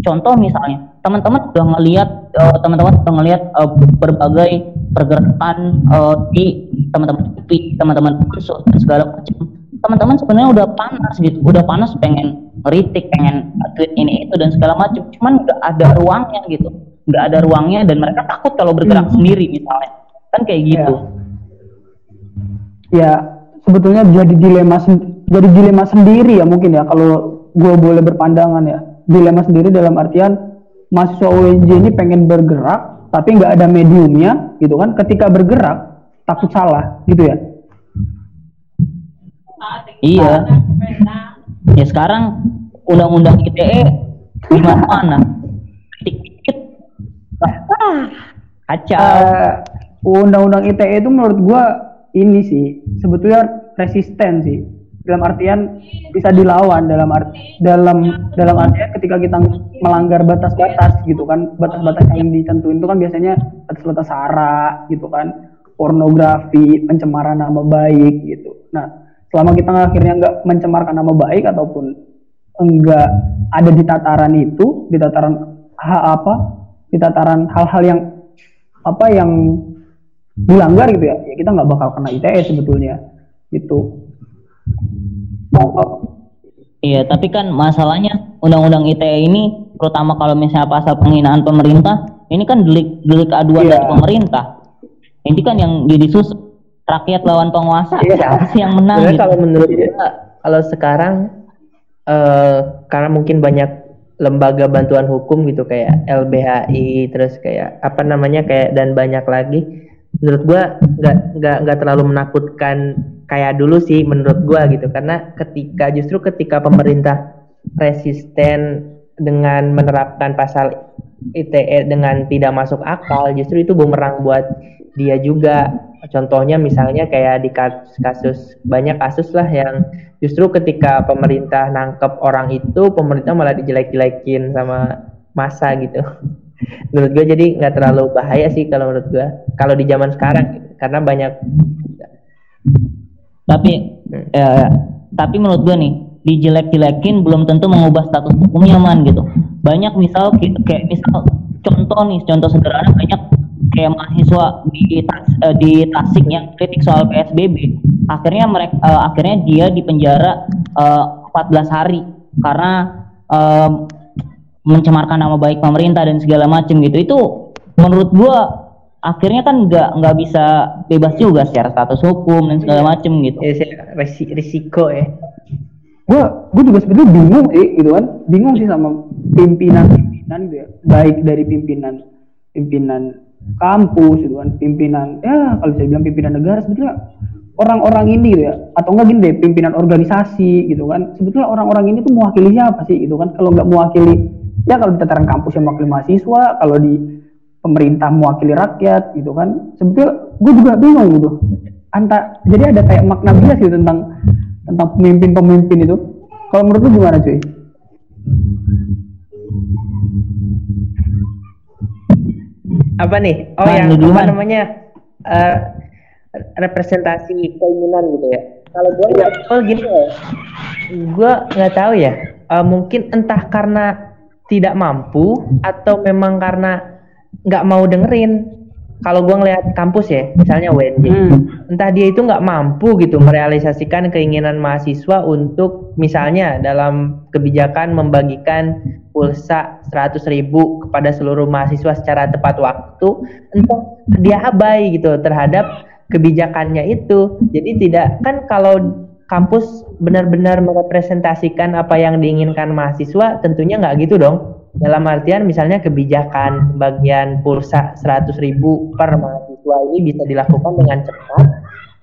Contoh misalnya teman-teman udah ngelihat uh, teman-teman udah ngelihat uh, berbagai pergerakan uh, di teman-teman di teman-teman dan segala macam. Teman-teman sebenarnya udah panas gitu udah panas pengen ngeritik pengen tweet ini itu dan segala macam. Cuman nggak ada ruangnya gitu nggak ada ruangnya dan mereka takut kalau bergerak hmm. sendiri misalnya. Kan kayak gitu. Ya, ya sebetulnya jadi dilema jadi dilema sendiri ya mungkin ya kalau gue boleh berpandangan ya dilema sendiri dalam artian mahasiswa UNJ ini pengen bergerak tapi nggak ada mediumnya gitu kan ketika bergerak takut salah gitu ya Iya. Ya sekarang undang-undang ITE di mana-mana. Dikit. Kacau. Uh, undang-undang ITE itu menurut gua ini sih sebetulnya resisten sih dalam artian bisa dilawan dalam arti dalam dalam artian ketika kita melanggar batas-batas gitu kan batas-batas yang ditentuin itu kan biasanya batas-batas sara gitu kan pornografi pencemaran nama baik gitu. Nah selama kita akhirnya nggak mencemarkan nama baik ataupun enggak ada di tataran itu di tataran hal apa di tataran hal-hal yang apa yang dilanggar gitu ya, ya kita nggak bakal kena ITE sebetulnya gitu Iya, tapi kan masalahnya undang-undang ITE ini terutama kalau misalnya pasal penghinaan pemerintah, ini kan delik delik aduan yeah. dari pemerintah. Ini kan yang jadi sus rakyat lawan penguasa yeah. yang menang gitu? kalau menurut gue kalau sekarang uh, karena mungkin banyak lembaga bantuan hukum gitu kayak LBHI terus kayak apa namanya kayak dan banyak lagi menurut gua nggak nggak nggak terlalu menakutkan kayak dulu sih menurut gua gitu karena ketika justru ketika pemerintah resisten dengan menerapkan pasal ITE dengan tidak masuk akal justru itu bumerang buat dia juga Contohnya misalnya kayak di kasus banyak kasus lah yang justru ketika pemerintah nangkep orang itu pemerintah malah dijelek-jelekin sama masa gitu. [laughs] menurut gue jadi nggak terlalu bahaya sih kalau menurut gue kalau di zaman sekarang karena banyak. Tapi ya, tapi menurut gue nih dijelek-jelekin belum tentu mengubah status hukumnya man gitu. Banyak misal kayak misal contoh nih contoh sederhana banyak kayak mahasiswa di uh, di Tasik yang kritik soal PSBB akhirnya mereka uh, akhirnya dia di penjara uh, 14 hari karena uh, mencemarkan nama baik pemerintah dan segala macam gitu. Itu menurut gua akhirnya kan nggak nggak bisa bebas juga secara status hukum dan segala macam gitu. Ya, risiko ya. Gua gua juga sebetulnya bingung sih gitu kan, bingung sih sama pimpinan-pimpinan gitu ya, baik dari pimpinan pimpinan kampus gitu kan, pimpinan ya kalau saya bilang pimpinan negara sebetulnya orang-orang ini gitu ya, atau enggak gini deh pimpinan organisasi gitu kan, sebetulnya orang-orang ini tuh mewakili siapa sih gitu kan? Kalau nggak mewakili ya kalau di tataran kampus yang mewakili mahasiswa, kalau di pemerintah mewakili rakyat gitu kan. Sebetulnya gue juga bingung gitu. Anta jadi ada kayak makna bias gitu tentang tentang pemimpin-pemimpin itu. Kalau menurut lu gimana cuy? Apa nih? Oh nah, yang apa namanya? Uh, representasi keinginan gitu ya. Kalau gue nggak tahu gini ya. Gue nggak tahu ya. Uh, mungkin entah karena tidak mampu atau memang karena nggak mau dengerin. Kalau gue ngeliat kampus ya misalnya UNJ hmm. entah dia itu nggak mampu gitu merealisasikan keinginan mahasiswa untuk misalnya dalam kebijakan membagikan pulsa 100 ribu kepada seluruh mahasiswa secara tepat waktu entah dia abai gitu terhadap kebijakannya itu. Jadi tidak kan kalau kampus benar-benar merepresentasikan apa yang diinginkan mahasiswa tentunya nggak gitu dong dalam artian misalnya kebijakan bagian pulsa 100 ribu per mahasiswa ini bisa dilakukan dengan cepat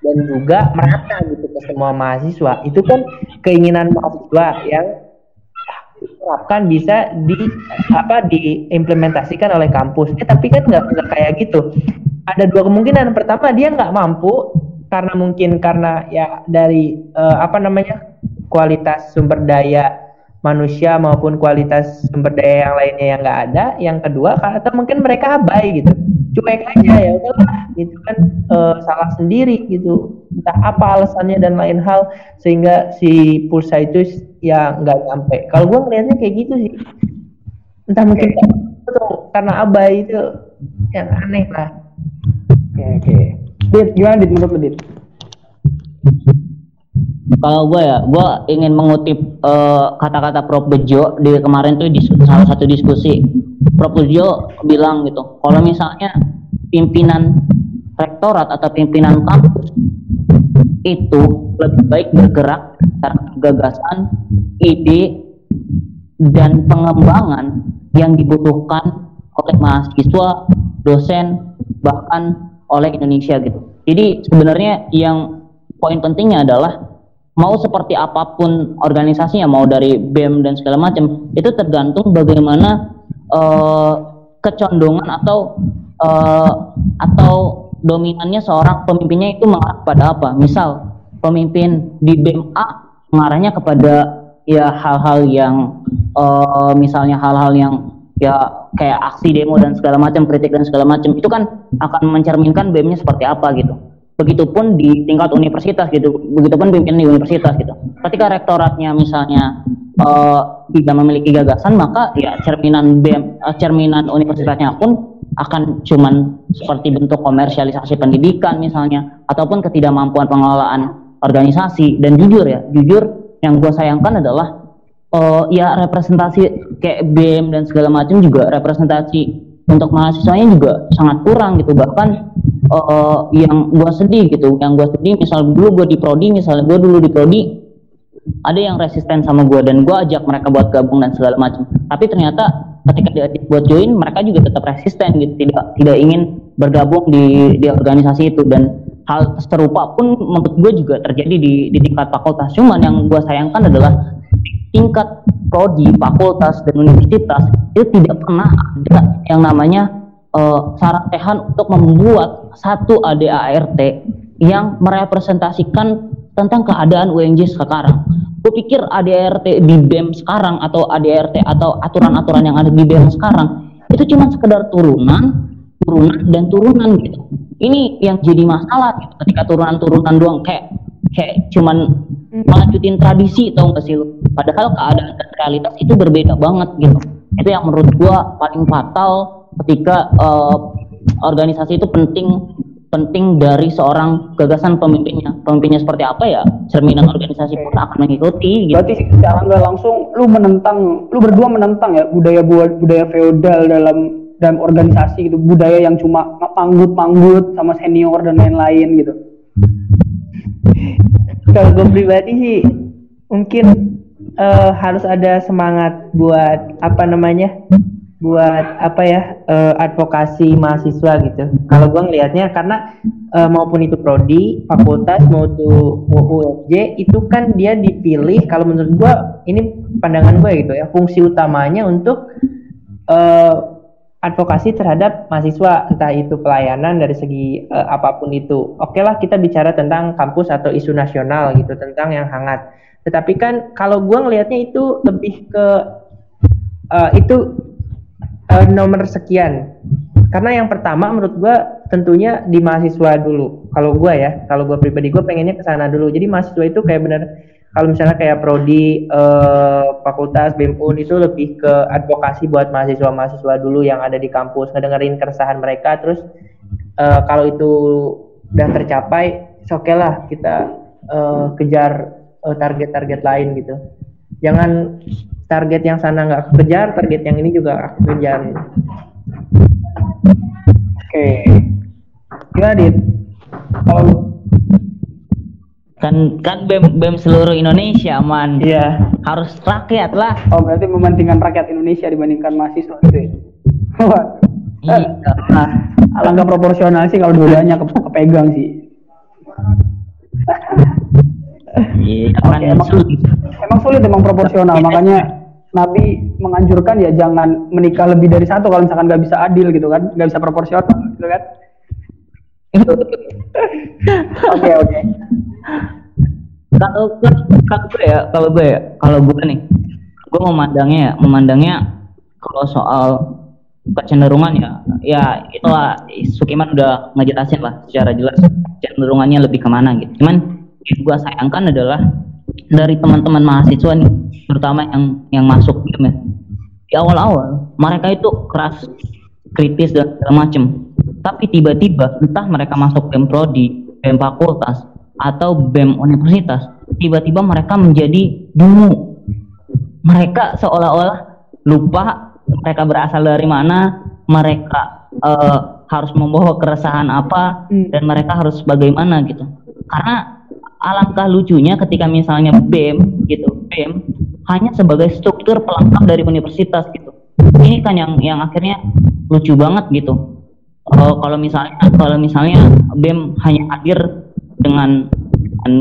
dan juga merata gitu ke semua mahasiswa. Itu kan keinginan mahasiswa yang diterapkan bisa di apa diimplementasikan oleh kampus. Eh, tapi kan nggak kayak gitu. Ada dua kemungkinan. Pertama dia nggak mampu karena mungkin karena ya dari uh, apa namanya kualitas sumber daya manusia maupun kualitas sumber daya yang lainnya yang nggak ada yang kedua atau mungkin mereka abai gitu. Cuek aja ya udahlah itu kan. E, salah sendiri gitu. Entah apa alasannya dan lain hal sehingga si pulsa itu ya nggak sampai kalau gue ngelihatnya kayak gitu sih. Entah mungkin itu karena abai itu yang aneh lah. Oke oke. Dit gimana dit? Menurut dit kalau gue ya, gue ingin mengutip uh, kata-kata Prof Bejo di kemarin tuh di salah satu diskusi. Prof Bejo bilang gitu, kalau misalnya pimpinan rektorat atau pimpinan kampus itu lebih baik bergerak karena gagasan, ide, dan pengembangan yang dibutuhkan oleh mahasiswa, dosen, bahkan oleh Indonesia gitu. Jadi sebenarnya yang poin pentingnya adalah mau seperti apa pun organisasinya mau dari BEM dan segala macam itu tergantung bagaimana uh, kecondongan atau uh, atau dominannya seorang pemimpinnya itu mengarah pada apa. Misal pemimpin di BEM A mengarahnya kepada ya hal-hal yang uh, misalnya hal-hal yang ya kayak aksi demo dan segala macam kritik dan segala macam itu kan akan mencerminkan BEM-nya seperti apa gitu begitupun di tingkat universitas gitu. Begitupun pimpinan di universitas gitu. Ketika rektoratnya misalnya uh, tidak memiliki gagasan maka ya cerminan BM uh, cerminan universitasnya pun akan cuman seperti bentuk komersialisasi pendidikan misalnya ataupun ketidakmampuan pengelolaan organisasi. Dan jujur ya jujur yang gue sayangkan adalah uh, ya representasi kayak BM dan segala macam juga representasi untuk mahasiswanya juga sangat kurang gitu. Bahkan uh, yang gua sedih gitu yang gua sedih misal dulu gua di prodi misalnya gua dulu di prodi ada yang resisten sama gua dan gua ajak mereka buat gabung dan segala macam. Tapi ternyata ketika diajak buat join mereka juga tetap resisten gitu tidak tidak ingin bergabung di di organisasi itu. Dan hal serupa pun menurut gue juga terjadi di di tingkat fakultas cuman yang gue sayangkan adalah tingkat prodi fakultas dan universitas itu tidak pernah ada yang namanya uh, Tehan untuk membuat satu ADART yang merepresentasikan tentang keadaan UNJ sekarang. Gue pikir ADART di BEM sekarang atau ADART atau aturan-aturan yang ada di BEM sekarang itu cuma sekedar turunan, turunan dan turunan gitu. Ini yang jadi masalah gitu. ketika turunan-turunan doang kayak kayak cuman melanjutin tradisi tau gak sih lu padahal keadaan dan realitas itu berbeda banget gitu itu yang menurut gua paling fatal ketika uh, organisasi itu penting penting dari seorang gagasan pemimpinnya. Pemimpinnya seperti apa ya, cerminan organisasi pun akan mengikuti. Gitu. Berarti secara nggak langsung lu menentang, lu berdua menentang ya budaya budaya feodal dalam dalam organisasi gitu, budaya yang cuma panggut-panggut sama senior dan lain-lain gitu. Kalau gue pribadi sih mungkin uh, harus ada semangat buat apa namanya buat apa ya uh, advokasi mahasiswa gitu. Kalau gue ngelihatnya karena uh, maupun itu prodi, fakultas mau itu UFJ itu kan dia dipilih kalau menurut gue ini pandangan gue gitu ya fungsi utamanya untuk uh, advokasi terhadap mahasiswa entah itu pelayanan dari segi uh, apa pun itu. Oke lah kita bicara tentang kampus atau isu nasional gitu tentang yang hangat. Tetapi kan kalau gue ngelihatnya itu lebih ke uh, itu uh, nomor sekian karena yang pertama menurut gue tentunya di mahasiswa dulu kalau gue ya kalau gue pribadi gue pengennya ke sana dulu jadi mahasiswa itu kayak bener kalau misalnya kayak prodi uh, fakultas BEM itu lebih ke advokasi buat mahasiswa-mahasiswa dulu yang ada di kampus ngedengerin keresahan mereka terus uh, kalau itu udah tercapai oke okay lah kita uh, kejar target-target uh, lain gitu. Jangan target yang sana nggak kejar target yang ini juga aku kejar. Oke. Okay. gimana dit? Kalau kan kan bem bem seluruh Indonesia man. Iya. Harus rakyat lah. Oh berarti mementingkan rakyat Indonesia dibandingkan mahasiswa gitu ya? Iya. Nah, alangkah proporsional sih kalau dua-duanya ke kepegang sih. Iya, okay, emang, sulit. emang sulit emang proporsional. Makanya Nabi menganjurkan ya jangan menikah lebih dari satu kalau misalkan nggak bisa adil gitu kan, nggak bisa proporsional gitu kan. Oke oke. Kalau kalau gue ya, kalau gue ya, kalau gue nih, gue memandangnya ya, memandangnya kalau soal kecenderungan ya, ya itulah Sukiman udah ngejelasin lah secara jelas cenderungannya lebih ke mana gitu. Cuman yang gue sayangkan adalah dari teman-teman mahasiswa nih terutama yang yang masuk gitu ya di awal-awal mereka itu keras kritis dan segala macem tapi tiba-tiba entah mereka masuk BEM prodi BEM fakultas atau BEM universitas tiba-tiba mereka menjadi dungu. Mereka seolah-olah lupa mereka berasal dari mana mereka uh, harus membawa keresahan apa hmm. dan mereka harus bagaimana gitu. Karena alangkah lucunya ketika misalnya BEM gitu BEM hanya sebagai struktur pelengkap dari universitas gitu. Ini kan yang yang akhirnya lucu banget gitu uh, kalau misalnya kalau misalnya BEM hanya hadir dengan,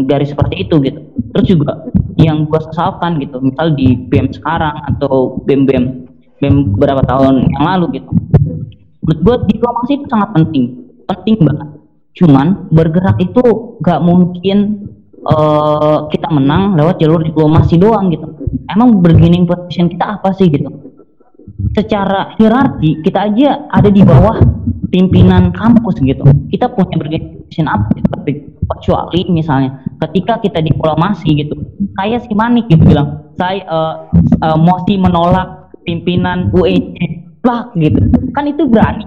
garis seperti itu gitu. Terus juga yang gue sesalkan gitu misal di BEM sekarang atau BEM BEM BEM beberapa tahun yang lalu gitu. Menurut gue diplomasi itu sangat penting penting banget. Cuman bergerak itu gak mungkin uh, kita menang lewat jalur diplomasi doang gitu. Emang bargaining position kita apa sih gitu? Secara hierarki kita aja ada di bawah pimpinan kampus gitu. Kita punya position apa gitu kecuali misalnya ketika kita diplomasi gitu kayak si Manik gitu bilang saya uh, uh, mosi menolak pimpinan UEC lah gitu. Kan itu berani.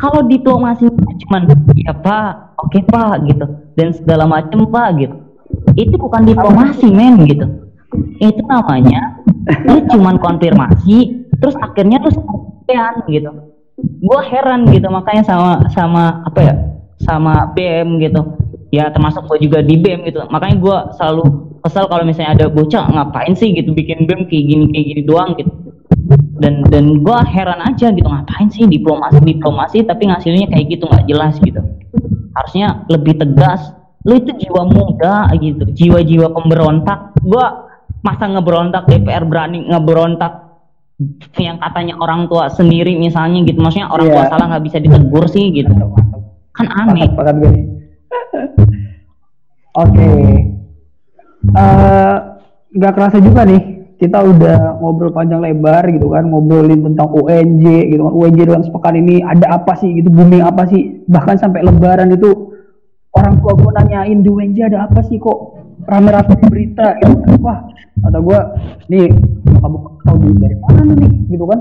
Kalau diplomasi cuman ya pak oke okay, pak gitu dan segala macam pak gitu. Itu bukan diplomasi men gitu. Itu namanya lu cuman konfirmasi terus akhirnya terus gitu gue heran gitu makanya sama sama apa ya sama BM gitu. Ya termasuk gue juga di BM gitu. Makanya gue selalu kesel kalau misalnya ada bocah ngapain sih gitu bikin BM kayak gini kayak gini doang gitu. Dan dan gue heran aja gitu ngapain sih diplomasi diplomasi tapi ngasilnya kayak gitu nggak jelas gitu. Harusnya lebih tegas lu itu jiwa muda gitu. Jiwa-jiwa pemberontak. Gua masa ngeberontak DPR berani ngeberontak yang katanya orang tua sendiri misalnya gitu. Maksudnya orang yeah. tua salah nggak bisa ditegur sih gitu. Kan aneh. [laughs] Oke okay. uh, eh, nggak kerasa juga nih kita udah ngobrol panjang lebar gitu kan ngobrolin tentang UNJ gitu kan. UNJ dalam sepekan ini ada apa sih gitu booming apa sih? Bahkan sampai lebaran itu orang tua gue nanyain di UNJ ada apa sih kok rame-rame berita? Gitu. wah kata gue nih kamu dari mana nih gitu kan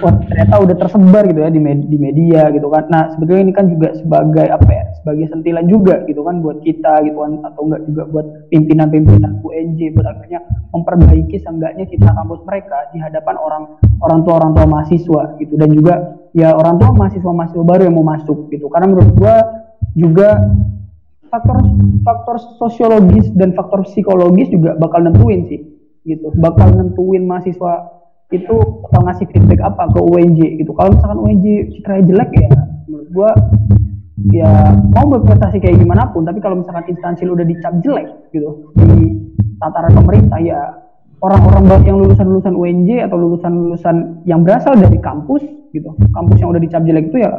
wah ternyata udah tersebar gitu ya di, med di media gitu kan. Nah sebetulnya ini kan juga sebagai apa ya, sebagai sentilan juga gitu kan buat kita gitu kan, atau enggak juga buat pimpinan-pimpinan UNJ buat akhirnya memperbaiki seenggaknya kita kampus mereka di hadapan orang orang tua orang tua mahasiswa gitu dan juga ya orang tua mahasiswa mahasiswa baru yang mau masuk gitu. Karena menurut gua juga faktor faktor sosiologis dan faktor psikologis juga bakal nentuin sih gitu. Bakal nentuin mahasiswa itu bakal ngasih feedback apa ke UNJ gitu. Kalau misalkan UNJ citra jelek ya menurut gua ya mau berprestasi kayak gimana pun tapi kalau misalkan instansi lu udah dicap jelek gitu di tataran pemerintah ya orang-orang yang lulusan-lulusan UNJ atau lulusan-lulusan yang berasal dari kampus gitu kampus yang udah dicap jelek itu ya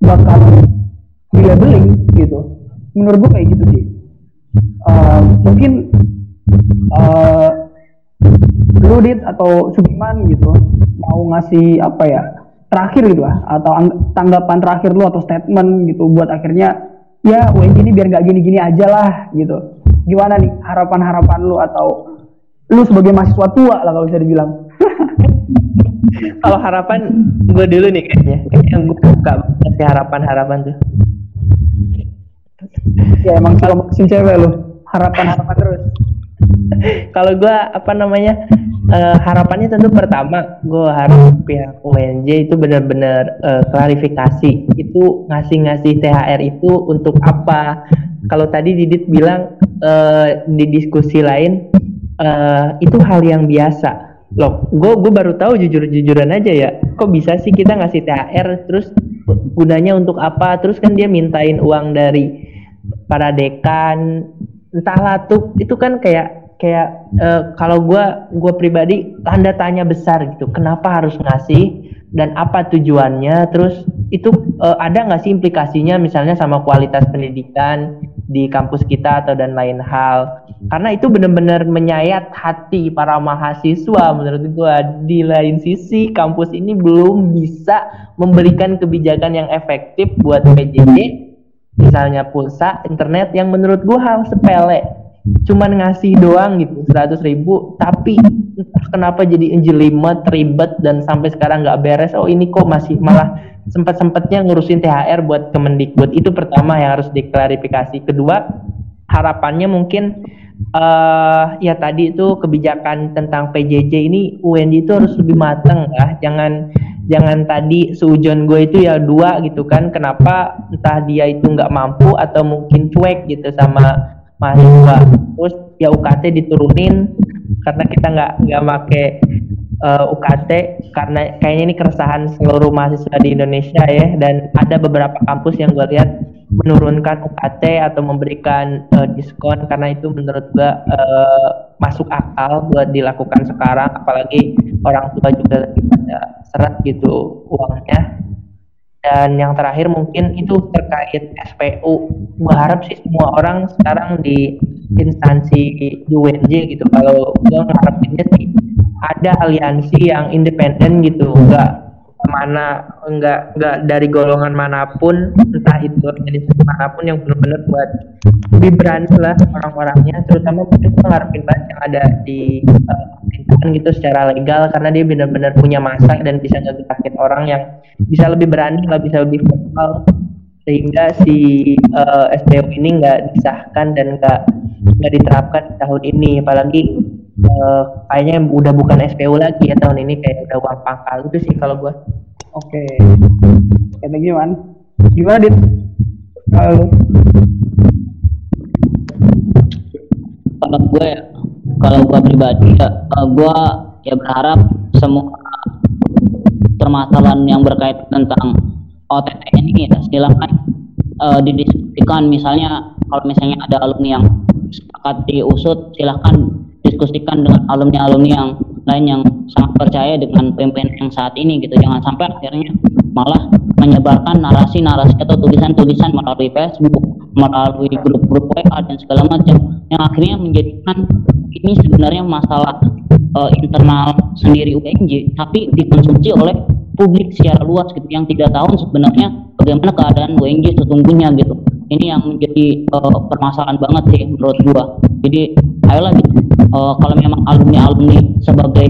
bakal di labeling gitu. Menurut gua kayak gitu sih. Uh, mungkin uh, Ludit atau Sugiman gitu mau ngasih apa ya terakhir gitu lah atau tanggapan terakhir lu atau statement gitu buat akhirnya ya UNJ ini biar gak gini-gini aja lah gitu. Gimana nih harapan-harapan lu atau lu sebagai mahasiswa tua lah kalau bisa dibilang? [laughs] Kalau harapan gue dulu nih kayaknya yang gue buka banget harapan-harapan tuh. Ya emang kalau masih cewek lu. Harapan-harapan terus. [laughs] Kalau gue apa namanya uh, harapannya tentu pertama gue harap pihak UNJ itu benar-benar uh, klarifikasi. Itu ngasih-ngasih THR itu untuk apa? Kalau tadi Didit bilang uh, di diskusi lain uh, itu hal yang biasa. Loh gue gue baru tahu jujur-jujuran aja ya. Kok bisa sih kita ngasih THR terus gunanya untuk apa? Terus kan dia mintain uang dari para dekan entahlah tuh itu kan kayak kayak uh, kalau gue gue pribadi tanda tanya besar gitu. Kenapa harus ngasih? Dan apa tujuannya? Terus itu uh, ada nggak sih implikasinya misalnya sama kualitas pendidikan di kampus kita atau dan lain hal? Karena itu benar-benar menyayat hati para mahasiswa menurut gue di lain sisi kampus ini belum bisa memberikan kebijakan yang efektif buat PJJ misalnya pulsa internet yang menurut gue hal sepele cuman ngasih doang gitu seratus ribu. Tapi kenapa jadi jelimet ribet dan sampai sekarang nggak beres. Oh ini kok masih malah sempat sempatnya ngurusin THR buat Kemendikbud. Itu pertama yang harus diklarifikasi. Kedua harapannya mungkin uh, ya tadi itu kebijakan tentang PJJ ini UNJ itu harus lebih matang lah. Jangan jangan tadi seujon gue itu ya dua gitu kan. Kenapa entah dia itu nggak mampu atau mungkin cuek gitu sama mahasiswa terus ya UKT diturunin. Karena kita nggak nggak make uh, UKT karena kayaknya ini keresahan seluruh mahasiswa di Indonesia ya. Dan ada beberapa kampus yang gue lihat menurunkan UKT atau memberikan uh, diskon. Karena itu menurut gue uh, masuk akal buat dilakukan sekarang. Apalagi orang tua juga lagi pada seret gitu uangnya dan yang terakhir mungkin itu terkait SPU. Gue harap sih semua orang sekarang di instansi UNJ gitu. Kalau gue ngarepinnya sih ada aliansi yang independen gitu, enggak mana enggak enggak dari golongan mana pun entah itu organisasi mana pun yang benar-benar buat lebih berani lah orang-orangnya terutama mungkin gue ngarepin banget yang ada di uh, gitu secara legal karena dia benar-benar punya masa dan bisa ngegerakin orang yang bisa lebih berani nggak bisa lebih vokal sehingga si uh, eh, SPU ini nggak disahkan dan nggak nggak diterapkan di tahun ini. Apalagi uh, kayaknya udah bukan SPU lagi ya tahun ini kayak udah uang pangkal itu sih kalau gue oke. Okay. kayak gimana gimana dit? Kalau kalau gue ya kalau gue pribadi ya uh, gue ya berharap semua permasalahan yang berkaitan tentang OTT ini ya silakan uh, didiskusikan. Misalnya kalau misalnya ada alumni yang sepakat diusut silahkan diskusikan dengan alumni-alumni yang lain yang sangat percaya dengan pemimpin yang saat ini gitu. Jangan sampai akhirnya malah menyebarkan narasi-narasi atau tulisan-tulisan melalui Facebook melalui grup-grup WA dan segala macam yang akhirnya menjadikan ini sebenarnya masalah uh, internal sendiri UNJ tapi dikonsumsi oleh publik secara luas gitu. Yang tidak tahu sebenarnya bagaimana keadaan UNJ sesungguhnya gitu ini yang menjadi uh, permasalahan banget sih menurut gua jadi ayolah gitu uh, kalau memang alumni alumni sebagai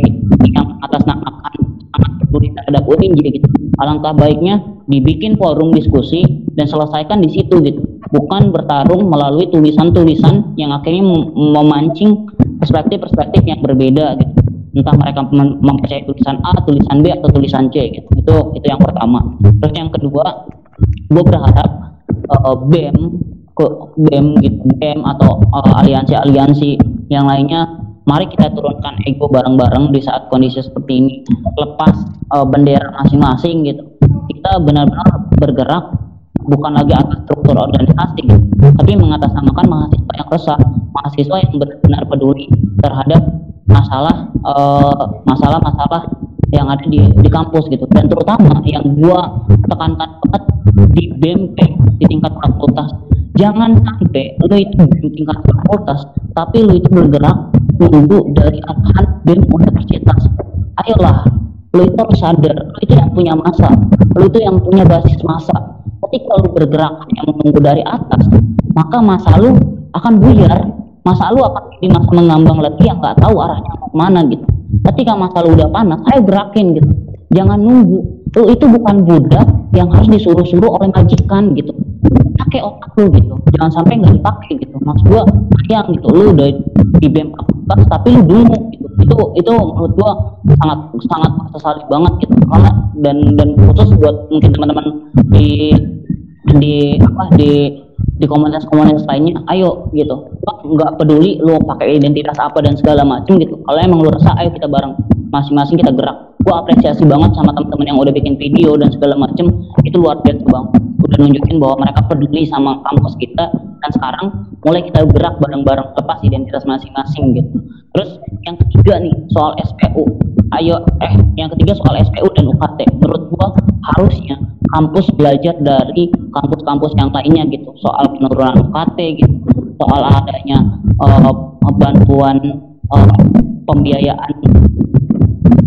yang atas namakan sangat peduli terhadap UNJ gitu. Alangkah baiknya dibikin forum diskusi dan selesaikan di situ gitu. Bukan bertarung melalui tulisan-tulisan yang akhirnya memancing perspektif-perspektif yang berbeda gitu. Entah mereka mempercayai tulisan A, tulisan B atau tulisan C gitu. Itu itu yang pertama. Terus yang kedua, gue berharap uh, BEM ke BEM gitu, BEM atau uh, aliansi-aliansi yang lainnya mari kita turunkan ego bareng-bareng di saat kondisi seperti ini. Lepas uh, bendera masing-masing gitu. Kita benar-benar bergerak bukan lagi atas struktur organisasi gitu, tapi mengatasnamakan mahasiswa yang resah mahasiswa yang benar-benar peduli terhadap masalah masalah-masalah uh, yang ada di di kampus gitu. Dan terutama yang gua tekankan banget di BMP di tingkat fakultas. Jangan sampai lu itu di tingkat fakultas tapi lu itu bergerak nunggu dari arahan BEM universitas. Ayolah lu itu harus sadar lu itu yang punya masa lu itu yang punya basis masa. Ketika lu bergerak hanya menunggu dari atas maka masa lu akan buyar masa lu akan di masa mengambang lagi yang nggak tahu arahnya mau ke mana gitu. Ketika masa lu udah panas ayo gerakin gitu. Jangan nunggu. Lu itu bukan budak yang harus disuruh-suruh oleh majikan gitu. Pakai otak lu gitu. Jangan sampai nggak dipakai gitu. Maksud gua sayang gitu. Lu udah di BEM tapi lu dulu gitu. Itu itu menurut gua sangat sangat sesali banget gitu. Karena dan dan khusus buat mungkin teman-teman di di apa di di komunitas-komunitas lainnya ayo gitu. Nggak peduli lu pakai identitas apa dan segala macam gitu. Kalau emang lu rasa ayo kita bareng. Masing-masing kita gerak gua apresiasi banget sama teman-teman yang udah bikin video dan segala macam itu luar biasa bang. Udah nunjukin bahwa mereka peduli sama kampus kita. Dan sekarang mulai kita gerak bareng-bareng lepas identitas masing-masing gitu. Terus yang ketiga nih soal SPU ayo eh yang ketiga soal SPU dan UKT menurut gua harusnya kampus belajar dari kampus-kampus yang lainnya gitu. Soal penurunan UKT gitu. Soal adanya uh, bantuan uh, pembiayaan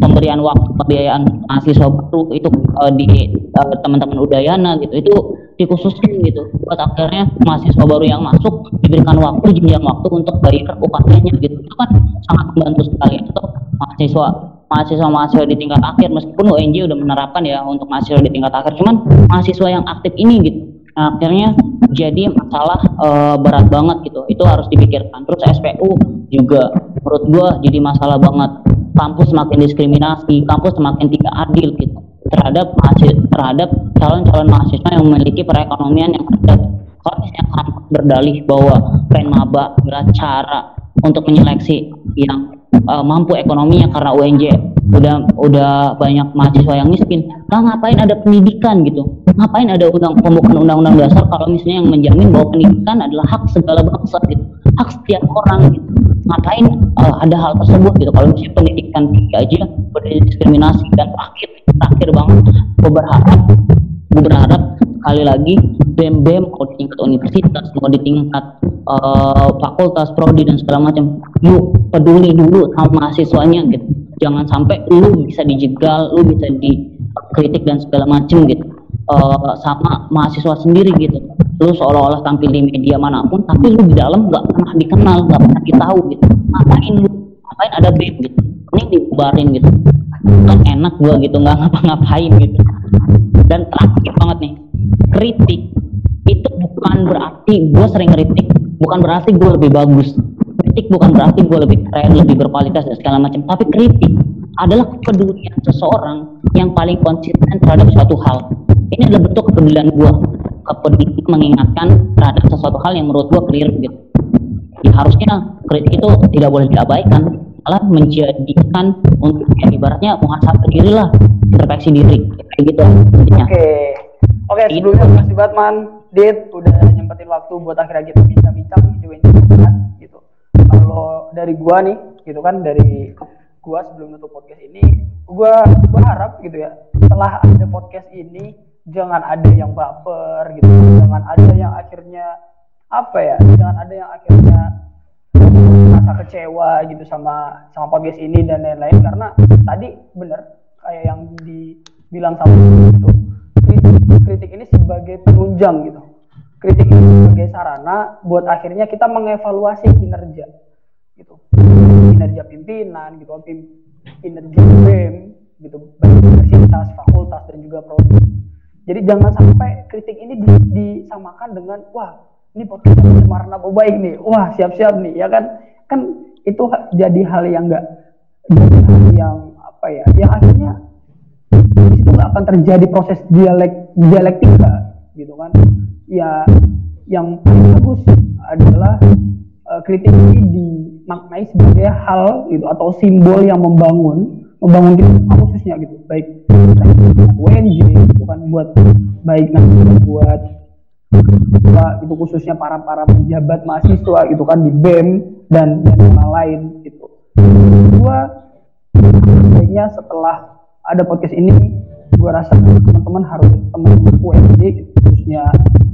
pemberian waktu pembiayaan mahasiswa baru itu uh, di uh, teman-teman Udayana gitu itu dikhususkan gitu. Buat akhirnya mahasiswa baru yang masuk diberikan waktu jenjang waktu untuk bayar UKT-nya gitu. Itu kan sangat membantu sekali atau mahasiswa mahasiswa mahasiswa di tingkat akhir. Meskipun UNJ udah menerapkan ya untuk mahasiswa di tingkat akhir cuman mahasiswa yang aktif ini gitu akhirnya jadi masalah e, berat banget gitu. Itu harus dipikirkan. Terus SPU juga menurut gua jadi masalah banget. Kampus semakin diskriminasi kampus semakin tidak adil gitu terhadap mahasiswa terhadap calon-calon mahasiswa yang memiliki perekonomian yang padat. Kalau misalnya kampus berdalih bahwa Penmaba adalah cara untuk menyeleksi yang uh, mampu ekonominya karena UNJ udah udah banyak mahasiswa yang miskin. Nah, ngapain ada pendidikan gitu? Ngapain ada undang pembukaan undang-undang dasar kalau misalnya yang menjamin bahwa pendidikan adalah hak segala bangsa gitu, hak setiap orang gitu. Ngapain uh, ada hal tersebut gitu? Kalau misalnya pendidikan tinggi aja berdiskriminasi dan terakhir terakhir banget gue berharap gue berharap sekali lagi BEM BEM mau di tingkat universitas mau di tingkat uh, fakultas prodi dan segala macam. Yuk peduli dulu sama mahasiswanya gitu. Jangan sampai lu bisa dijegal lu bisa dikritik dan segala macam gitu. Uh, sama mahasiswa sendiri gitu. Lu seolah-olah tampil di media mana pun tapi lu di dalam nggak pernah dikenal nggak pernah ditahu gitu. Ngapain lu? Ngapain ada BEM gitu? Ini dibubarin gitu. Kan enak gua gitu. Nggak ngapa-ngapain gitu. Dan terakhir banget nih kritik itu bukan berarti gua sering kritik bukan berarti gua lebih bagus. Kritik bukan berarti gua lebih keren lebih berkualitas dan segala macam. Tapi kritik adalah kepedulian seseorang yang paling konsisten terhadap suatu hal. Ini adalah bentuk kepedulian gua. Kepedulian mengingatkan terhadap sesuatu hal yang menurut gua clear gitu. Ya harusnya kritik itu tidak boleh diabaikan. Malah menjadikan untuk ya ibaratnya muhasabah diri lah. Diri. Kayak gitu oke. okay. Oke okay, sebelumnya terima kasih banget man. Dit udah nyempetin waktu buat akhirnya kita bisa bincang nih di gitu. Kalau dari gua nih gitu kan dari gua sebelum nutup podcast ini gua berharap gitu ya setelah ada podcast ini jangan ada yang baper gitu. Jangan ada yang akhirnya apa ya jangan ada yang akhirnya merasa kecewa gitu sama sama podcast ini dan lain-lain. Karena tadi bener kayak yang dibilang sama itu kritik kritik ini sebagai penunjang gitu kritik ini sebagai sarana buat akhirnya kita mengevaluasi kinerja gitu kinerja pimpinan gitu kinerja BEM gitu baik universitas, fakultas dan juga prodi. Jadi jangan sampai kritik ini di- disamakan dengan wah ini podcast pencemaran nama baik nih, wah siap-siap nih, ya kan? Kan itu jadi hal yang enggak yang apa ya? Yang akhirnya akan terjadi proses dialek dialektika gitu kan? Ya yang paling bagus adalah eh, kritik ini dimaknai sebagai hal gitu atau simbol yang membangun membangun kita khususnya gitu. Baik WNJ gitu kan buat baik nanti buat gua itu khususnya para para pejabat mahasiswa gitu kan di BEM dan dan lain gitu. Gua sebaiknya setelah ada podcast ini gua rasa teman-teman harus teman-teman UNJ khususnya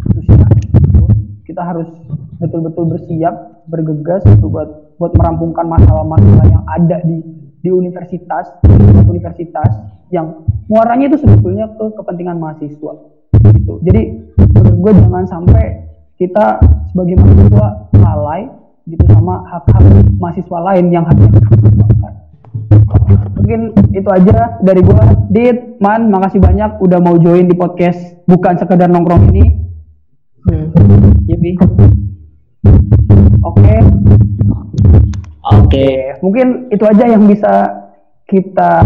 khususnya gitu, kita harus betul-betul bersiap bergegas gitu buat buat merampungkan masalah-masalah yang ada di di universitas di universitas yang muaranya itu sebetulnya ke kepentingan mahasiswa gitu. Jadi menurut gue jangan sampai kita sebagai mahasiswa lalai gitu sama hak-hak mahasiswa lain yang haknya mungkin itu aja dari gua. Dit Man makasih banyak udah mau join di podcast bukan sekedar nongkrong ini. Hmm. Iya, oke. Oke. mungkin itu aja yang bisa kita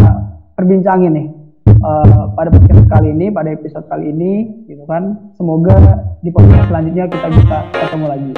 perbincangin nih eh, pada podcast kali ini pada episode kali ini gitu kan. Semoga di podcast selanjutnya kita bisa ketemu lagi